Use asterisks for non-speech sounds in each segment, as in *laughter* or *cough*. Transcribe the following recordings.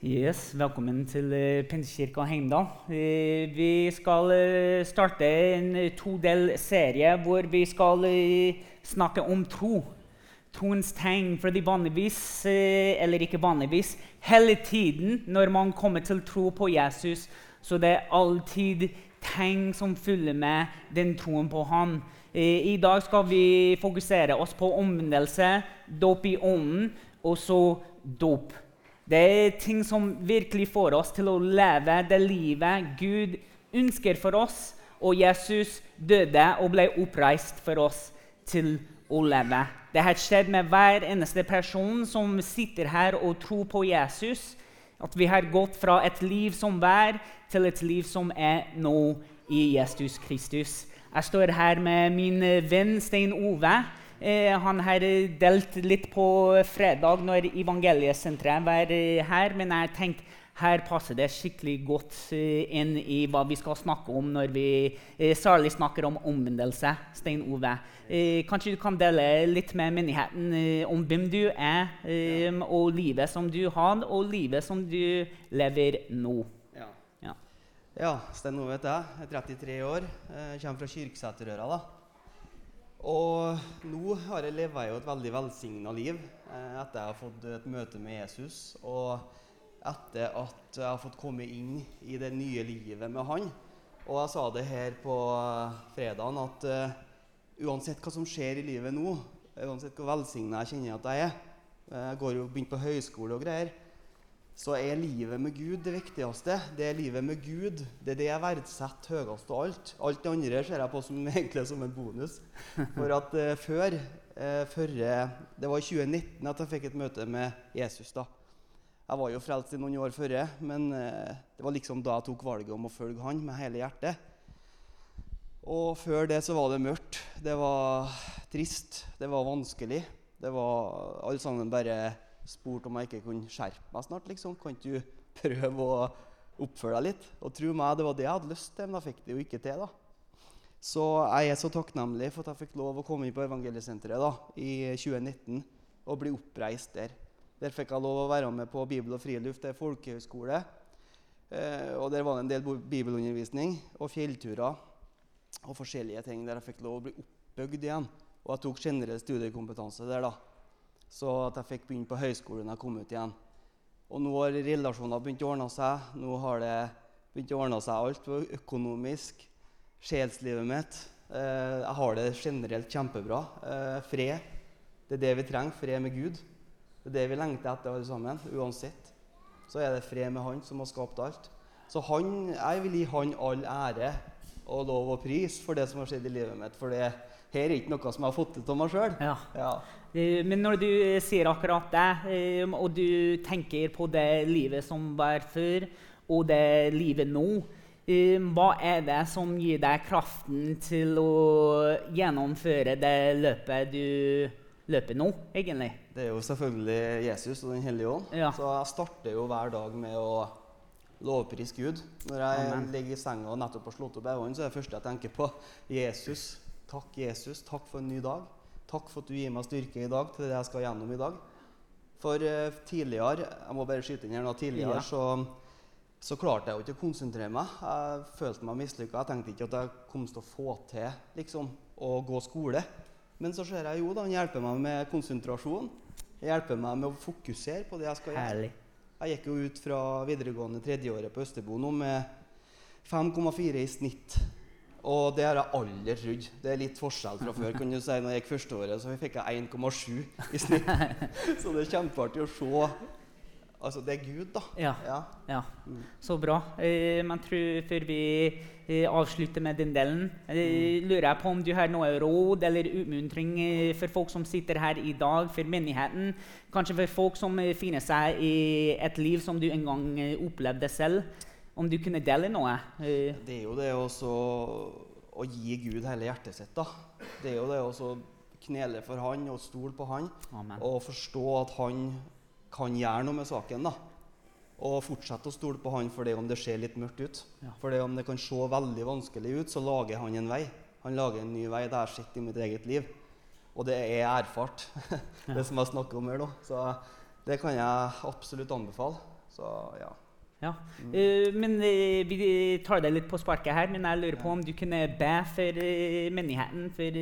Yes, Velkommen til uh, Pinsekirka Heimdal. Eh, vi skal eh, starte en todel serie hvor vi skal eh, snakke om tro. Troens tegn. Fordi vanligvis, eh, eller ikke vanligvis, hele tiden når man kommer til tro på Jesus, så det er alltid tegn som følger med den troen på. Eh, I dag skal vi fokusere oss på omvendelse, dåp i ånden, og så dåp. Det er ting som virkelig får oss til å leve det livet Gud ønsker for oss. Og Jesus døde og ble oppreist for oss til å leve. Det har skjedd med hver eneste person som sitter her og tror på Jesus. At vi har gått fra et liv som var, til et liv som er nå i Jesus Kristus. Jeg står her med min venn Stein Ove. Eh, han har delt litt på fredag når evangeliesenteret var eh, her, men jeg tenkte her passer det skikkelig godt eh, inn i hva vi skal snakke om når vi særlig snakker om omvendelse. Stein Ove, kanskje du kan dele litt med menigheten om hvem du er, og livet som du har, og livet som du lever nå. Ja, ja. ja Stein Ove heter jeg. Jeg er 33 år. Jeg kommer fra Kyrksæterøra. Og nå har jeg levd et veldig velsigna liv eh, etter jeg har fått et møte med Jesus. Og etter at jeg har fått komme inn i det nye livet med han. Og jeg sa det her på fredagen at uh, uansett hva som skjer i livet nå, uansett hvor velsigna jeg kjenner at jeg er Jeg går jo begynt på høyskole og greier så er livet med Gud det viktigste. Det er livet med Gud. Det er det jeg verdsetter høyest av alt. Alt det andre ser jeg på som, *laughs* egentlig som en bonus. For at uh, før, uh, før, Det var i 2019 at jeg fikk et møte med Jesus. da. Jeg var jo frelst i noen år før, men uh, det var liksom da jeg tok valget om å følge han med hele hjertet. Og før det så var det mørkt. Det var trist. Det var vanskelig. Det var alle sammen bare spurte om jeg ikke kunne skjerpe meg snart. liksom. Kan du *laughs* prøve å oppføre deg litt? Og tro meg, det var det jeg hadde lyst til, men jeg fikk det jo ikke til. da. Så jeg er så takknemlig for at jeg fikk lov å komme inn på Evangeliesenteret da, i 2019 og bli oppreist der. Der fikk jeg lov å være med på Bibel og friluft. Det er folkehøyskole. Eh, og der var det en del bibelundervisning og fjellturer og forskjellige ting der jeg fikk lov å bli oppbygd igjen. Og jeg tok generell studiekompetanse der. da så at jeg fikk begynne på høyskolen da jeg kom ut igjen. Og nå har relasjoner begynt å ordne seg. Nå har det begynt å ordne seg alt økonomisk. Sjelslivet mitt. Eh, jeg har det generelt kjempebra. Eh, fred. Det er det vi trenger. Fred med Gud. Det er det vi lengter etter alle sammen. Uansett. Så er det fred med Han som har skapt alt. Så han, jeg vil gi Han all ære og lov og pris for det som har skjedd i livet mitt. For det her er ikke noe som jeg har fått til av meg sjøl. Ja. Ja. Men når du sier akkurat det, eh, og du tenker på det livet som var før, og det livet nå, eh, hva er det som gir deg kraften til å gjennomføre det løpet du løper nå, egentlig? Det er jo selvfølgelig Jesus og Den hellige ånd. Ja. Så jeg starter jo hver dag med å lovprise Gud. Når jeg Amen. ligger i senga og nettopp har slått opp øynene, så er det første jeg tenker på Jesus. Takk, Jesus. Takk for en ny dag. Takk for at du gir meg styrke i dag til det jeg skal gjennom i dag. For uh, tidligere jeg må bare skyte inn her nå, tidligere ja. så, så, klarte jeg jo ikke å konsentrere meg. Jeg følte meg mislykka. Jeg tenkte ikke at jeg kom til å få til liksom, å gå skole. Men så ser jeg jo da, han hjelper meg med konsentrasjon. Han hjelper meg med å fokusere på det jeg skal gjøre. Herlig. Jeg gikk jo ut fra videregående tredjeåret på Østerbo nå med 5,4 i snitt. Og det har jeg aldri trodd. Det er litt forskjell fra før. kan du si. Når jeg gikk førsteåret, så fikk jeg 1,7 i snitt. *laughs* så det er kjempeartig å se. Altså, det er Gud, da. Ja. ja. ja. Mm. Så bra. Eh, men tror, før vi eh, avslutter med den delen, eh, mm. lurer jeg på om du har noe råd eller utmuntring for folk som sitter her i dag, for menigheten. Kanskje for folk som finner seg i et liv som du en gang opplevde selv. Om du kunne dele noe? Uh, det er jo det også å gi Gud hele hjertet sitt. da. Det er jo det å knele for Han og stole på Han. Amen. Og forstå at Han kan gjøre noe med saken. da. Og fortsette å stole på Han for det om det ser litt mørkt ut. Ja. For det om det kan se veldig vanskelig ut, så lager Han en vei. Han lager en ny vei. Det har jeg sett i mitt eget liv. Og det er erfart, *laughs* det som jeg snakker om her nå. Så det kan jeg absolutt anbefale. Så ja. Ja. Uh, men uh, Vi tar deg litt på sparket her, men jeg lurer på om du kunne be for uh, menigheten, for,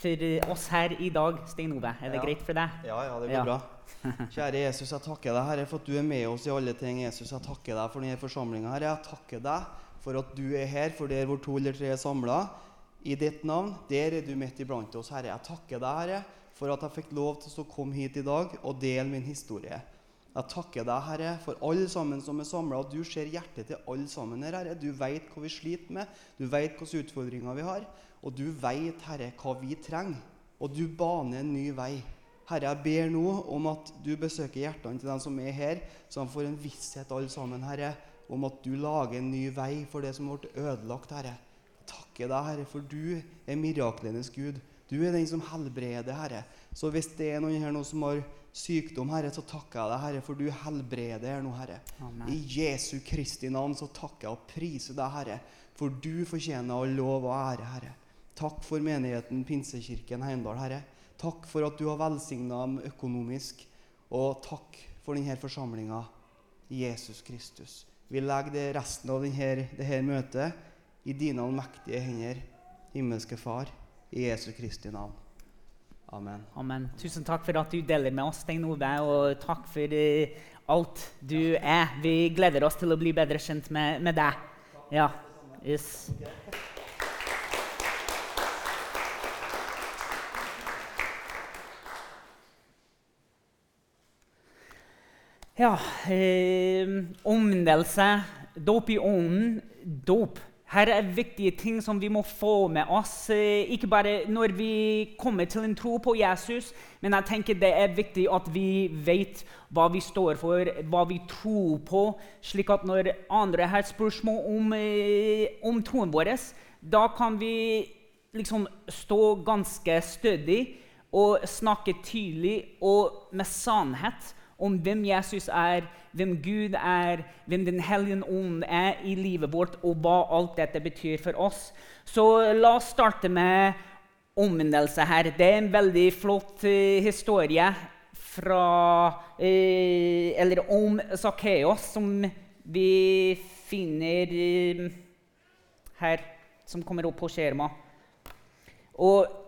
for oss her i dag, Stein Ove. Er det Ja. greit for deg? Ja, ja, det går Ja. bra. *laughs* Kjære Jesus, jeg takker deg, Herre, for at du er med oss i alle ting. Jesus, jeg takker deg for denne forsamlinga. Jeg takker deg for at du er her, for der hvor to eller tre er samla. I ditt navn, der er du midt iblant oss, Herre. Jeg takker deg, Herre, for at jeg fikk lov til å komme hit i dag og dele min historie. Jeg takker deg, Herre, for alle sammen som er samla, du ser hjertet til alle sammen her, Herre. Du veit hva vi sliter med, du veit hvilke utfordringer vi har, og du veit, Herre, hva vi trenger. Og du baner en ny vei. Herre, jeg ber nå om at du besøker hjertene til dem som er her, så de får en visshet alle sammen, Herre, om at du lager en ny vei for det som ble ødelagt, Herre. Jeg takker deg, Herre, for du er miraklenes Gud. Du er den som helbreder, Herre. Så hvis det er noen her nå som har sykdom, Herre, så takker jeg deg, Herre, for du helbreder nå, Herre. Amen. I Jesu Kristi navn så takker jeg og priser deg, Herre, for du fortjener all lov og ære, Herre. Takk for menigheten Pinsekirken Heimdal, Herre. Takk for at du har velsigna dem økonomisk. Og takk for denne forsamlinga, Jesus Kristus. Vi legger resten av denne, dette møtet i dine allmektige hender, himmelske Far, i Jesu Kristi navn. Amen. Amen. Tusen takk for at du deler med oss, Stein Ove, og takk for uh, alt du er. Vi gleder oss til å bli bedre kjent med, med deg. Ja. Yes. Ja eh, Omvendelse, dåp i ånden, dåp. Her er viktige ting som vi må få med oss. Eh, ikke bare når vi kommer til en tro på Jesus, men jeg tenker det er viktig at vi vet hva vi står for, hva vi tror på, slik at når andre har spørsmål om, eh, om troen vår, da kan vi liksom stå ganske stødig og snakke tydelig og med sannhet om hvem Jesus er, hvem Gud er, hvem Den hellige ånd er i livet vårt, og hva alt dette betyr for oss. Så la oss starte med omvendelse her. Det er en veldig flott eh, historie fra, eh, eller om Sakkeos, som vi finner eh, her, som kommer opp på skjermen. Og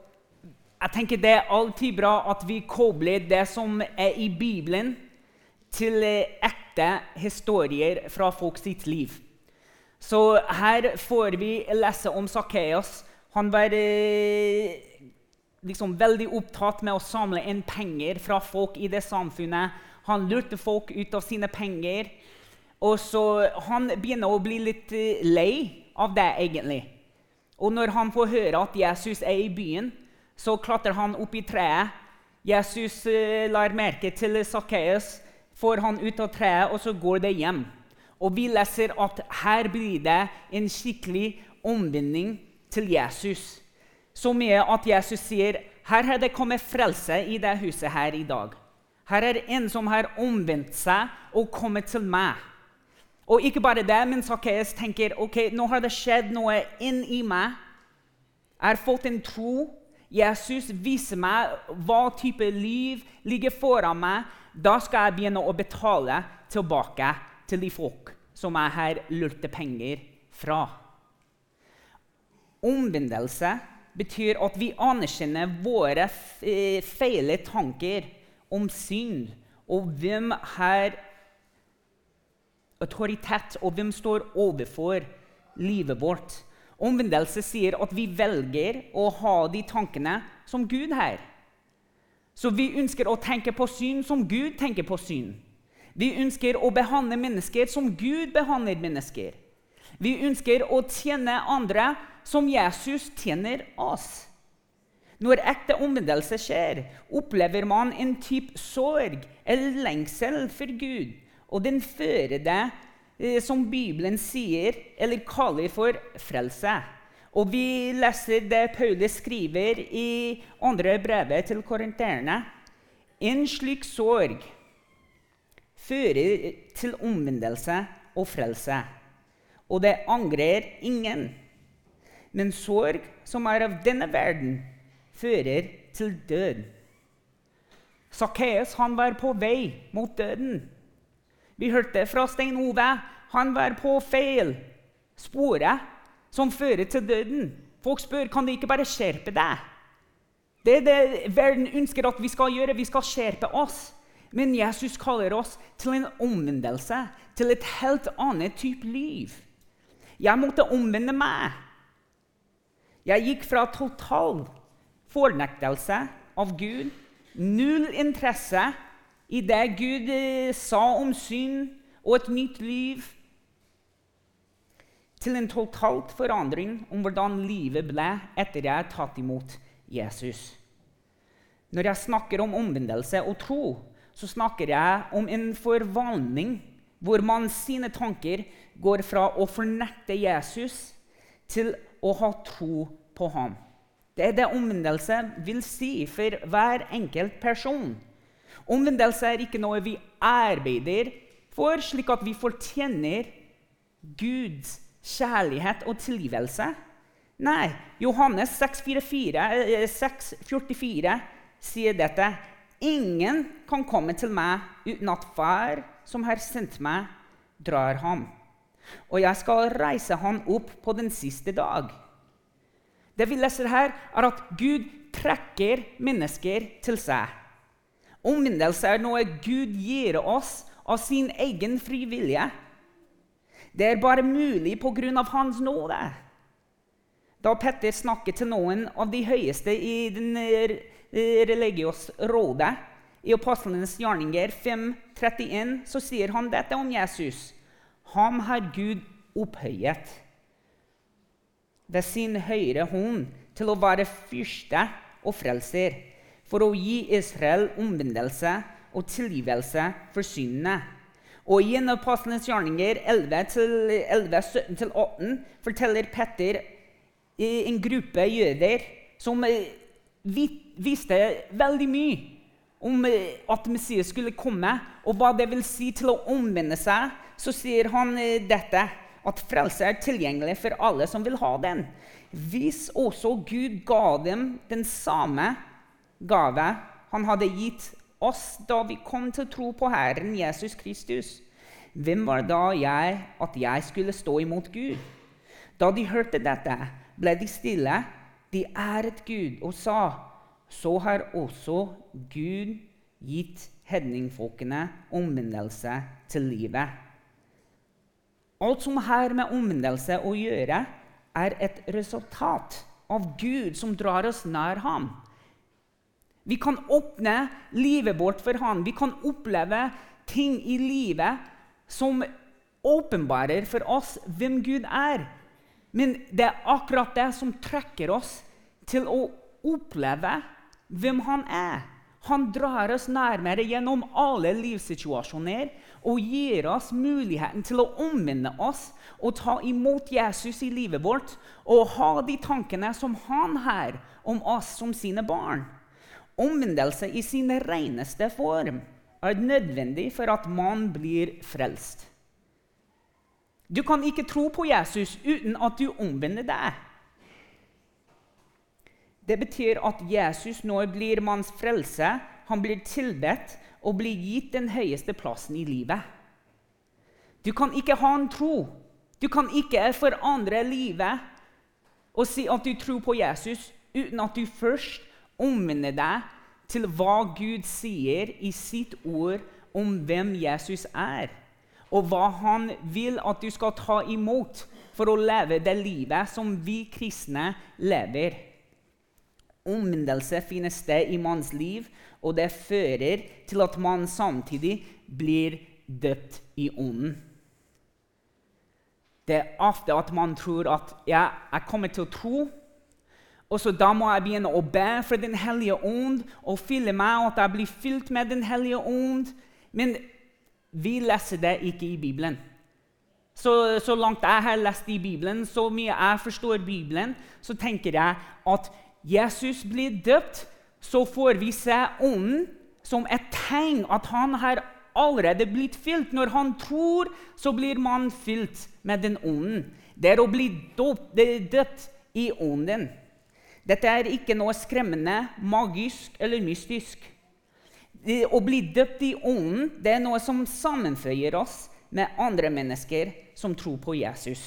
jeg tenker Det er alltid bra at vi kobler det som er i Bibelen, til ekte historier fra folk sitt liv. Så her får vi lese om Sakkeas. Han var eh, liksom veldig opptatt med å samle inn penger fra folk i det samfunnet. Han lurte folk ut av sine penger. Og så Han begynner å bli litt eh, lei av det, egentlig. Og når han får høre at Jesus er i byen, så klatrer han opp i treet. Jesus eh, lar merke til Sakkeus, får han ut av treet, og så går det hjem. Og vi leser at her blir det en skikkelig omvending til Jesus. Så mye at Jesus sier her har det kommet frelse i det huset her i dag. Her er en som har omvendt seg og kommet til meg. Og ikke bare det, men Sakkeus tenker ok, nå har det skjedd noe inni meg. Jeg har fått en tro. Jesus viser meg hva type liv ligger foran meg. Da skal jeg begynne å betale tilbake til de folk som jeg har lurte penger fra. Omvendelse betyr at vi anerkjenner våre feile tanker om synd, og hvem har autoritet, og hvem står overfor livet vårt. Omvendelse sier at vi velger å ha de tankene som Gud har. Så vi ønsker å tenke på syn som Gud tenker på syn. Vi ønsker å behandle mennesker som Gud behandler mennesker. Vi ønsker å tjene andre som Jesus tjener oss. Når ekte omvendelse skjer, opplever man en type sorg eller lengsel for Gud. Og den fører eh, som Bibelen sier, eller kaller for frelse. Og vi leser det Paulus skriver i andre brevet til korinterne. En slik sorg fører til omvendelse og frelse. Og det angrer ingen. Men sorg som er av denne verden, fører til død. Sakkeus var på vei mot døden. Vi hørte fra Stein Ove. Han var på feil sporet som fører til døden. Folk spør kan de ikke bare skjerpe deg. Det er det verden ønsker at vi skal gjøre. Vi skal skjerpe oss. Men Jesus kaller oss til en omvendelse, til et helt annet type liv. Jeg måtte omvende meg. Jeg gikk fra total fornektelse av Gud, null interesse i det Gud eh, sa om synd og et nytt liv, til en totalt forandring om hvordan livet ble etter jeg har tatt imot Jesus. Når jeg snakker om omvendelse og tro, så snakker jeg om en forvandling hvor man sine tanker går fra å fornekte Jesus til å ha tro på ham. Det er det omvendelse vil si for hver enkelt person. Omvendelse er ikke noe vi arbeider for, slik at vi fortjener Guds kjærlighet og tilgivelse. Nei, Johannes 6,44 eh, sier dette. Ingen kan komme til meg uten at Far, som har sendt meg, drar ham. Og jeg skal reise ham opp på den siste dag. Det vi leser her, er at Gud trekker mennesker til seg. Omvendelse er noe Gud gir oss av sin egen frivillige. Det er bare mulig pga. Hans nåde. Da Petter snakket til noen av de høyeste i den religiøse rådet, i Apostlenes gjerninger 5.31, så sier han dette om Jesus. Ham har Gud opphøyet ved sin høyre hånd til å være fyrste og frelser, for å gi Israel omvendelse og tilgivelse for syndene. Og i en av Apostlenes gjerninger 11-17-18 forteller Petter en gruppe jøder som eh, visste veldig mye om eh, at Messias skulle komme, og hva det vil si til å omvende seg, så sier han eh, dette at frelse er tilgjengelig for alle som vil ha den. Hvis også Gud ga dem den samme gave han hadde gitt oss da vi kom til å tro på Herren Jesus Kristus. Hvem var da jeg at jeg skulle stå imot Gud? Da de hørte dette, ble de stille. De æret Gud og sa, så har også Gud gitt hedningfolkene omvendelse til livet. Alt som har med omvendelse å gjøre, er et resultat av Gud som drar oss nær ham. Vi kan åpne livet vårt for Han. Vi kan oppleve ting i livet som åpenbarer for oss hvem Gud er. Men det er akkurat det som trekker oss til å oppleve hvem Han er. Han drar oss nærmere gjennom alle livssituasjoner og gir oss muligheten til å omvende oss og ta imot Jesus i livet vårt og ha de tankene som han har om oss som sine barn. Omvendelse i sin reneste form er nødvendig for at man blir frelst. Du kan ikke tro på Jesus uten at du omvender deg. Det betyr at Jesus nå blir manns frelse. Han blir tilbedt og blir gitt den høyeste plassen i livet. Du kan ikke ha en tro. Du kan ikke forandre livet og si at du tror på Jesus uten at du først omvende deg til hva Gud sier i sitt ord om hvem Jesus er, og hva han vil at du skal ta imot for å leve det livet som vi kristne lever. Omvendelse finner sted i manns liv, og det fører til at man samtidig blir døpt i ånden. Det er ofte at man tror at ja, jeg kommer til å tro og så Da må jeg begynne å be for Den hellige ånd og fylle meg, og at jeg blir fylt med Den hellige ånd. Men vi leser det ikke i Bibelen. Så, så, langt jeg har lest i Bibelen, så mye jeg forstår Bibelen, så tenker jeg at Jesus blir døpt, så får vi se Ånden som et tegn at han har allerede blitt fylt. Når han tror, så blir man fylt med den ånden. Det er å bli døpt i ånden. Dette er ikke noe skremmende, magisk eller mystisk. Det, Å bli døpt i ånden det er noe som sammenføyer oss med andre mennesker som tror på Jesus.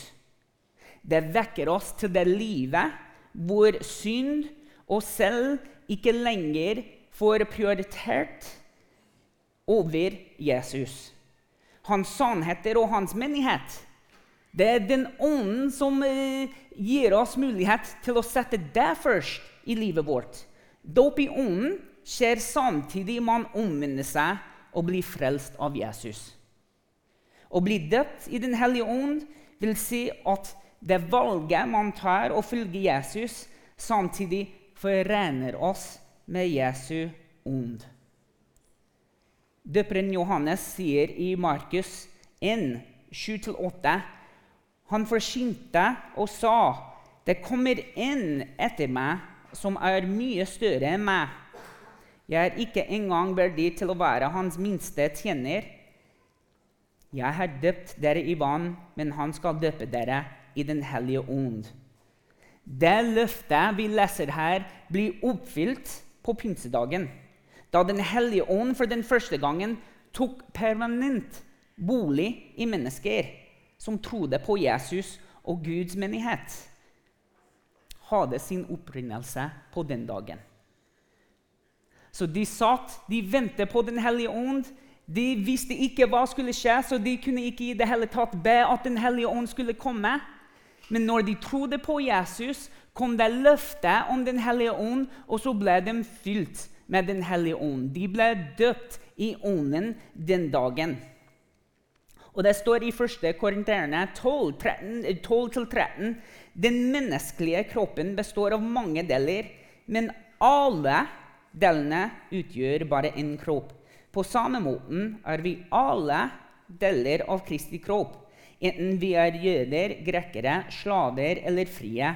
Det vekker oss til det livet hvor synd og selv ikke lenger får prioritert over Jesus. Hans sannheter og hans menighet. Det er den ånden som eh, gir oss mulighet til å sette det først i livet vårt. Dåp i ånden skjer samtidig man omvender seg og blir frelst av Jesus. Å bli døpt i Den hellige ånd vil si at det valget man tar å følge Jesus, samtidig forener oss med Jesu ånd. Døperen Johannes sier i Markus 1, 7-8 Han forsynte og sa, 'Det kommer en etter meg som er mye større enn meg.' 'Jeg er ikke engang verdig til å være hans minste tjener.' 'Jeg har døpt dere i vann, men han skal døpe dere i Den hellige ånd.' Det løftet vi leser her, blir oppfylt på pinsedagen da Den hellige ånd for den første gangen tok permanent bolig i mennesker som trodde på Jesus og Guds menighet, hadde sin opprinnelse på den dagen. Så de satt, de ventet på Den hellige ånd. De visste ikke hva skulle skje, så de kunne ikke i det hele tatt be at Den hellige ånd skulle komme. Men når de trodde på Jesus, kom det løftet om Den hellige ånd, og så ble de fylt med Den hellige ånd. De ble døpt i ånden den dagen. Og Det står i 1. Korinterne 12-13 Den menneskelige kroppen består av mange deler, men alle delene utgjør bare én kropp. På samme måten er vi alle deler av Kristi kropp, enten vi er jøder, grekere, slaver eller frie.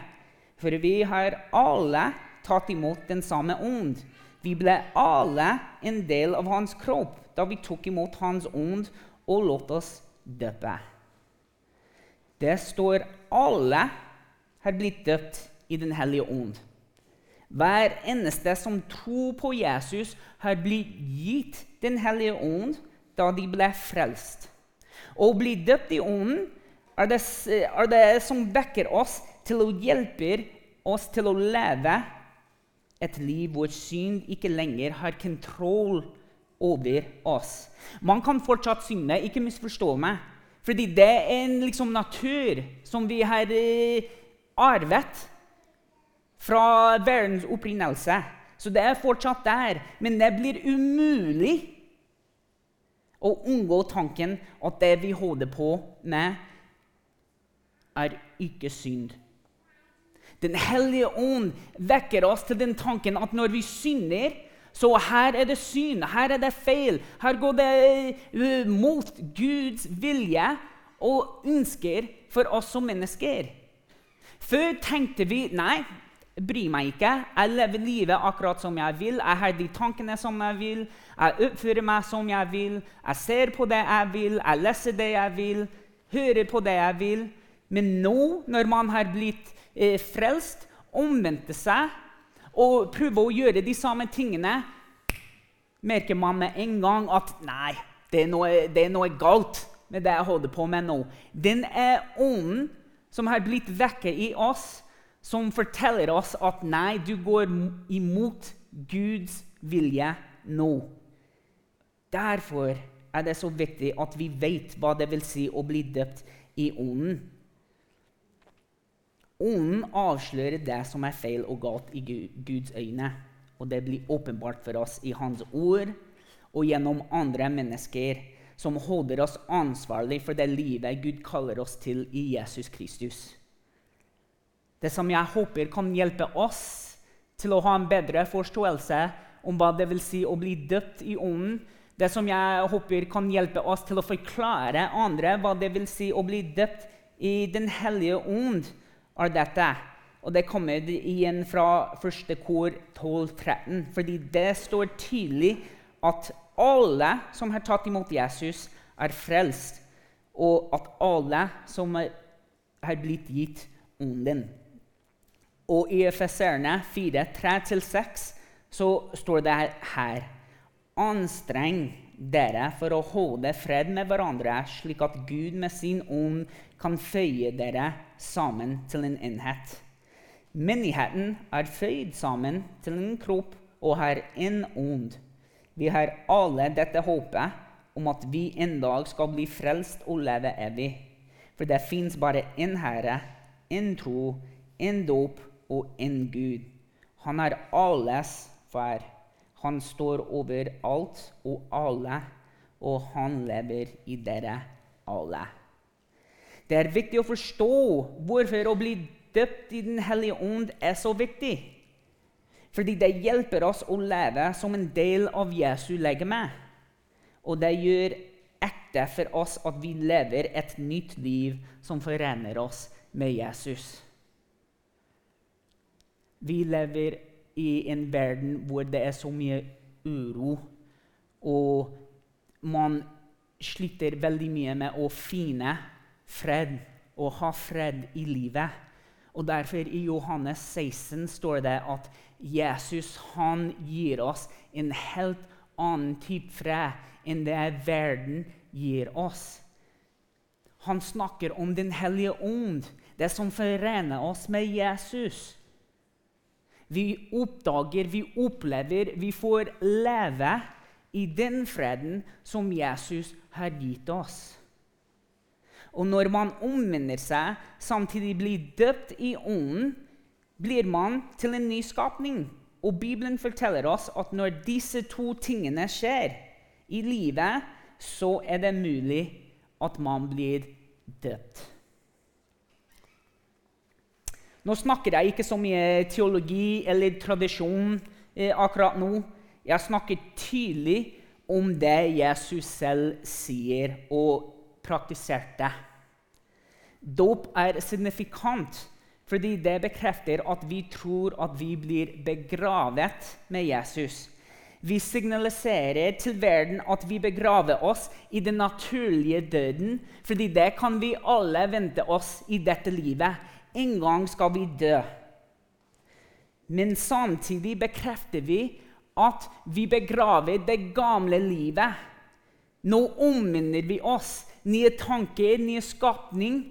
For vi har alle tatt imot den samme ånd. Vi ble alle en del av hans kropp da vi tok imot hans ånd og lot oss døpe. Det står alle har blitt døpt i Den hellige ånd. Hver eneste som tror på Jesus, har blitt gitt Den hellige ånd da de ble frelst. Å bli døpt i ånden er det, er det som vekker oss til å hjelpe oss til å leve et liv hvor synd ikke lenger har kontroll over oss. Man kan fortsatt synde, ikke misforstå meg. Fordi det er en liksom, natur som vi har eh, arvet fra verdens opprinnelse. Så det er fortsatt der. Men det blir umulig å unngå tanken at det vi holder på med, er ikke synd. Den hellige ånd vekker oss til den tanken at når vi synder, så her er det synd, her er det feil. Her går det uh, mot Guds vilje og ønsker for oss som mennesker. Før tenkte vi nei, bryr meg ikke. Jeg lever livet akkurat som jeg vil. Jeg har de tankene som jeg vil. Jeg oppfører meg som jeg vil. Jeg ser på det jeg vil. Jeg leser det jeg vil. Hører på det jeg vil. Men nå, når man har blitt eh, frelst, omvendte seg og prøver å gjøre de samme tingene, merker man med en gang at nei, det er noe, det er noe galt med det jeg holder på med nå. Den er ånden som har blitt vekket i oss, som forteller oss at nei, du går imot Guds vilje nå. Derfor er det så viktig at vi vet hva det vil si å bli døpt i ånden. Ånden avslører det som er feil og galt i Guds øyne. Og det blir åpenbart for oss i Hans ord og gjennom andre mennesker som holder oss ansvarlig for det livet Gud kaller oss til i Jesus Kristus. Det som jeg håper kan hjelpe oss til å ha en bedre forståelse om hva det vil si å bli døpt i ånden, det som jeg håper kan hjelpe oss til å forklare andre hva det vil si å bli døpt i Den hellige ånd, er dette. Og det kommer igjen fra første kor 12-13. Fordi det står tydelig at alle som har tatt imot Jesus, er frelst. Og at alle som har blitt gitt ånden. Og i Efeserne 4, 3-6 så står det her anstreng dere for å holde fred med hverandre, slik at Gud med sin ånd kan føye dere sammen til en enhet. Menigheten er føyd sammen til en kropp og har en ånd. Vi har alle dette håpet om at vi en dag skal bli frelst og leve evig. For det fins bare én Herre, én tro, én dåp og én Gud. Han er alles far. Han står over alt og alle, og han lever i dere alle. Det er viktig å forstå hvorfor å bli døpt i Den hellige ånd er så viktig. Fordi det hjelper oss å leve som en del av Jesu legeme. Og det gjør ekte for oss at vi lever et nytt liv som forener oss med Jesus. Vi lever i en verden hvor det er så mye uro, og man sliter veldig mye med å finne fred og ha fred i livet. Og Derfor i Johannes 16 står det at Jesus han gir oss en helt annen type fred enn det verden gir oss. Han snakker om Den hellige ånd, det som forener oss med Jesus. Vi oppdager, vi opplever, vi får leve i den freden som Jesus har gitt oss. Og når man omvender seg, samtidig blir døpt i ånden, blir man til en ny skapning. Og Bibelen forteller oss at når disse to tingene skjer i livet, så er det mulig at man blir døpt. Nå snakker jeg ikke så mye teologi eller tradisjon eh, akkurat nå. Jeg snakker tydelig om det Jesus selv sier og praktiserte. Dåp er signifikant fordi det bekrefter at vi tror at vi blir begravet med Jesus. Vi signaliserer til verden at vi begraver oss i den naturlige døden, fordi det kan vi alle vente oss i dette livet. En gang skal vi dø. Men samtidig bekrefter vi at vi begraver det gamle livet. Nå omminner vi oss nye tanker, nye skapning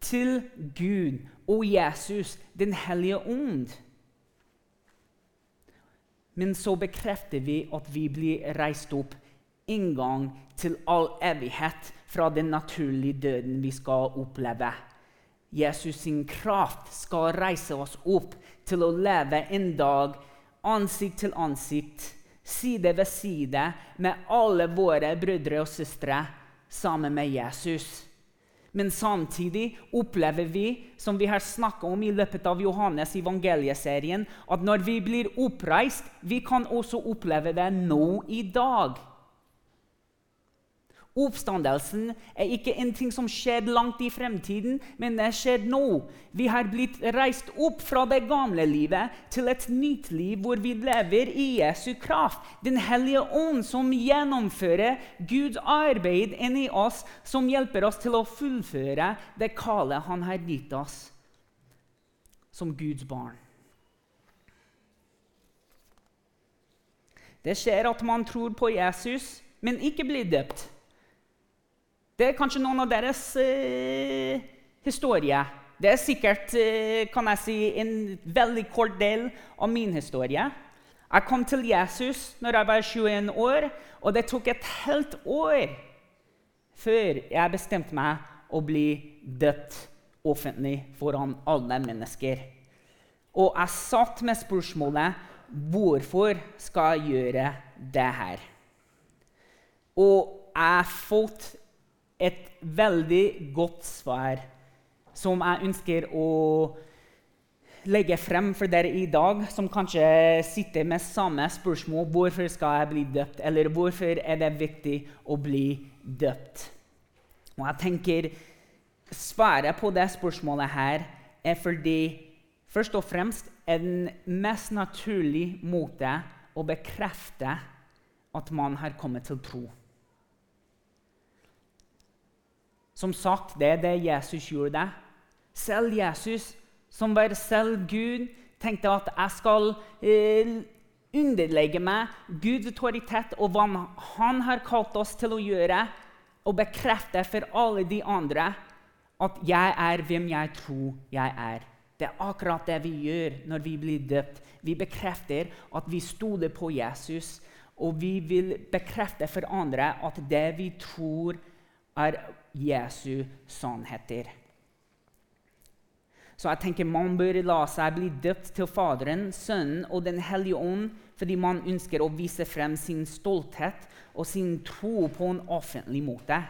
til Gud og Jesus, Den hellige ånd. Men så bekrefter vi at vi blir reist opp en gang til all evighet fra den naturlige døden vi skal oppleve. Jesus sin kraft skal reise oss opp til å leve en dag ansikt til ansikt, side ved side med alle våre brødre og søstre sammen med Jesus. Men samtidig opplever vi, som vi har snakka om i løpet av Johannes evangelieserien, at når vi blir oppreist, vi kan også oppleve det nå i dag. Oppstandelsen er ikke en ting som skjedde langt i fremtiden, men det skjer nå. Vi har blitt reist opp fra det gamle livet til et nytt liv hvor vi lever i Jesu kraft. Den hellige ånd som gjennomfører Guds arbeid inni oss, som hjelper oss til å fullføre det kallet Han har gitt oss som Guds barn. Det skjer at man tror på Jesus, men ikke blir døpt. Det er kanskje noen av deres eh, historie. Det er sikkert eh, kan jeg si, en veldig kort del av min historie. Jeg kom til Jesus når jeg var 21 år, og det tok et helt år før jeg bestemte meg å bli døpt offentlig foran alle mennesker. Og jeg satt med spørsmålet hvorfor skal jeg gjøre det her? Og jeg har fått et veldig godt svar som jeg ønsker å legge frem for dere i dag, som kanskje sitter med samme spørsmål hvorfor skal jeg bli døpt, eller hvorfor er det viktig å bli døpt. Og jeg tenker Svaret på det spørsmålet her er fordi først og fremst er den mest naturlige måte å bekrefte at man har kommet til tro. Som sagt, det er det Jesus gjorde. Selv Jesus, som var selv Gud, tenkte at jeg skal eh, underlegge meg Guds autoritet og hva Han har kalt oss til å gjøre, og bekrefte for alle de andre at jeg er hvem jeg tror jeg er. Det er akkurat det vi gjør når vi blir døpt. Vi bekrefter at vi stoler på Jesus, og vi vil bekrefte for andre at det vi tror, er Jesu sannheter. Så jeg tenker man bør la seg bli døpt til Faderen, Sønnen og Den hellige ånd fordi man ønsker å vise frem sin stolthet og sin tro på en offentlig måte.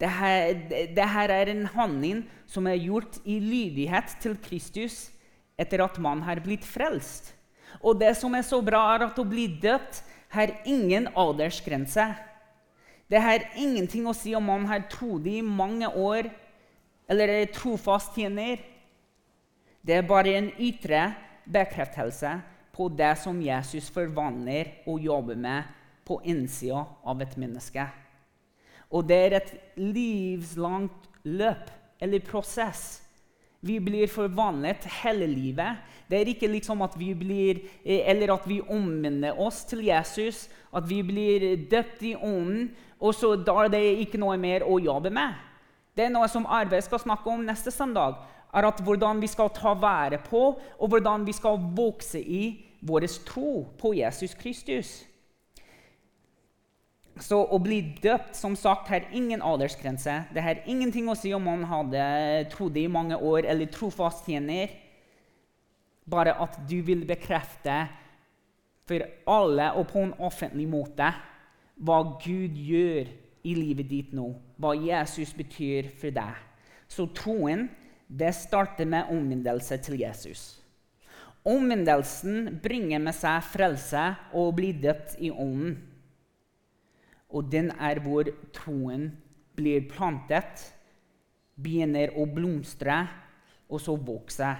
Dette er en handling som er gjort i lydighet til Kristus etter at man har blitt frelst. Og det som er så bra, er at å bli døpt har ingen aldersgrense. Det har ingenting å si om man har trodd i mange år eller er trofast tjener. Det er bare en ytre bekreftelse på det som Jesus forvandler og jobber med på innsida av et menneske. Og det er et livslangt løp eller prosess. Vi blir forvandlet hele livet. Det er ikke liksom at vi blir, eh, eller at vi omvender oss til Jesus, at vi blir døpt i ånden, og så da er det ikke noe mer å jobbe med. Det er noe som arbeidet skal snakke om neste søndag er at hvordan vi skal ta vare på og hvordan vi skal vokse i vår tro på Jesus Kristus. Så å bli døpt som sagt, har ingen aldersgrense. Det har ingenting å si om man hadde trodd i mange år eller trofast tjener. Bare at du vil bekrefte for alle og på en offentlig måte hva Gud gjør i livet ditt nå, hva Jesus betyr for deg. Så troen det starter med omvendelse til Jesus. Omvendelsen bringer med seg frelse og å bli døpt i ånden. Og den er hvor troen blir plantet, begynner å blomstre og så vokse.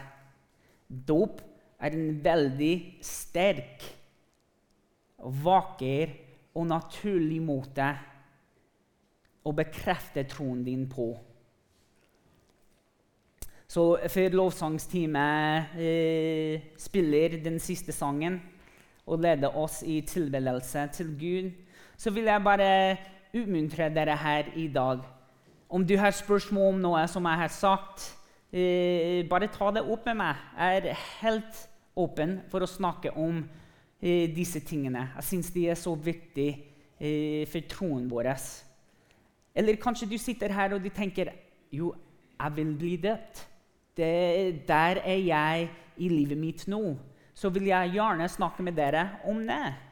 Dåp er en veldig sterk, vakker og naturlig måte å bekrefte troen din på. Så før lovsangsteamet eh, spiller den siste sangen og leder oss i tilbedelse til Gud, så vil jeg bare utmuntre dere her i dag. Om du har spørsmål om noe som jeg har sagt, eh, bare ta det opp med meg. Jeg er helt åpen for å snakke om eh, disse tingene. Jeg syns de er så viktige eh, for troen vår. Eller kanskje du sitter her og du tenker jo, jeg vil bli døpt det, der er jeg i livet mitt nå. Så vil jeg gjerne snakke med dere om det.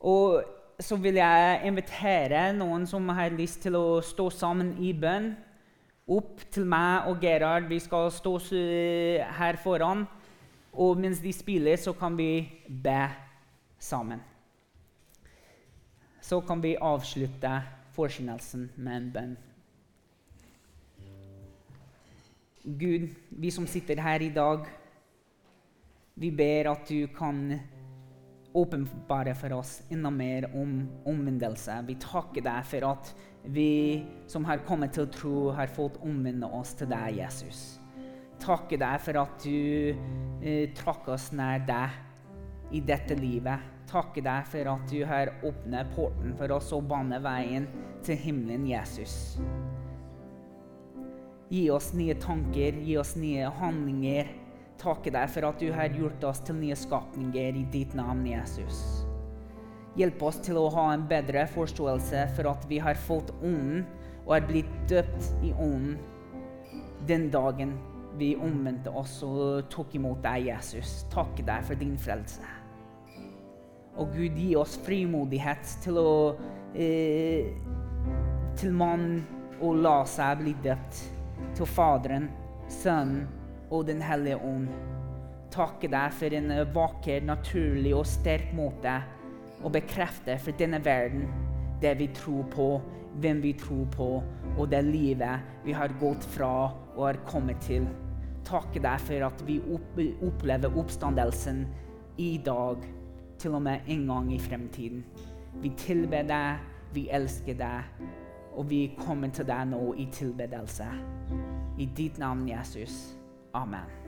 Og så vil jeg invitere noen som har lyst til å stå sammen i bønn, opp til meg og Gerhard. Vi skal stå her foran, og mens de spiller, så kan vi be sammen. Så kan vi avslutte forkynnelsen med en bønn. Gud, vi som sitter her i dag, vi ber at du kan åpenbare for oss enda mer om omvendelse. Vi takker deg for at vi som har kommet til å tro, har fått omvende oss til deg, Jesus. Takker deg for at du eh, trakk oss nær deg i dette livet. Takker deg for at du har åpnet porten for oss og banet veien til himmelen, Jesus. Gi oss nye tanker, gi oss nye handlinger. Takke deg for at du har gjort oss til nye skapninger i ditt navn, Jesus. Hjelp oss til å ha en bedre forståelse for at vi har fått Ånden og er blitt døpt i Ånden den dagen vi omvendte oss og tok imot deg, Jesus. Takke deg for din frelse. Og Gud, gi oss frimodighet til å eh, Til mannen å la seg bli døpt til Faderen, Sønnen og Den hellige ånd. Takke deg for en vakker, naturlig og sterk måte å bekrefte for denne verden det vi tror på, hvem vi tror på, og det livet vi har gått fra og har kommet til. Takke deg for at vi opplever oppstandelsen i dag, til og med en gang i fremtiden. Vi tilber deg, vi elsker deg, og vi kommer til deg nå i tilbedelse. I ditt navn, Jesus. Amen.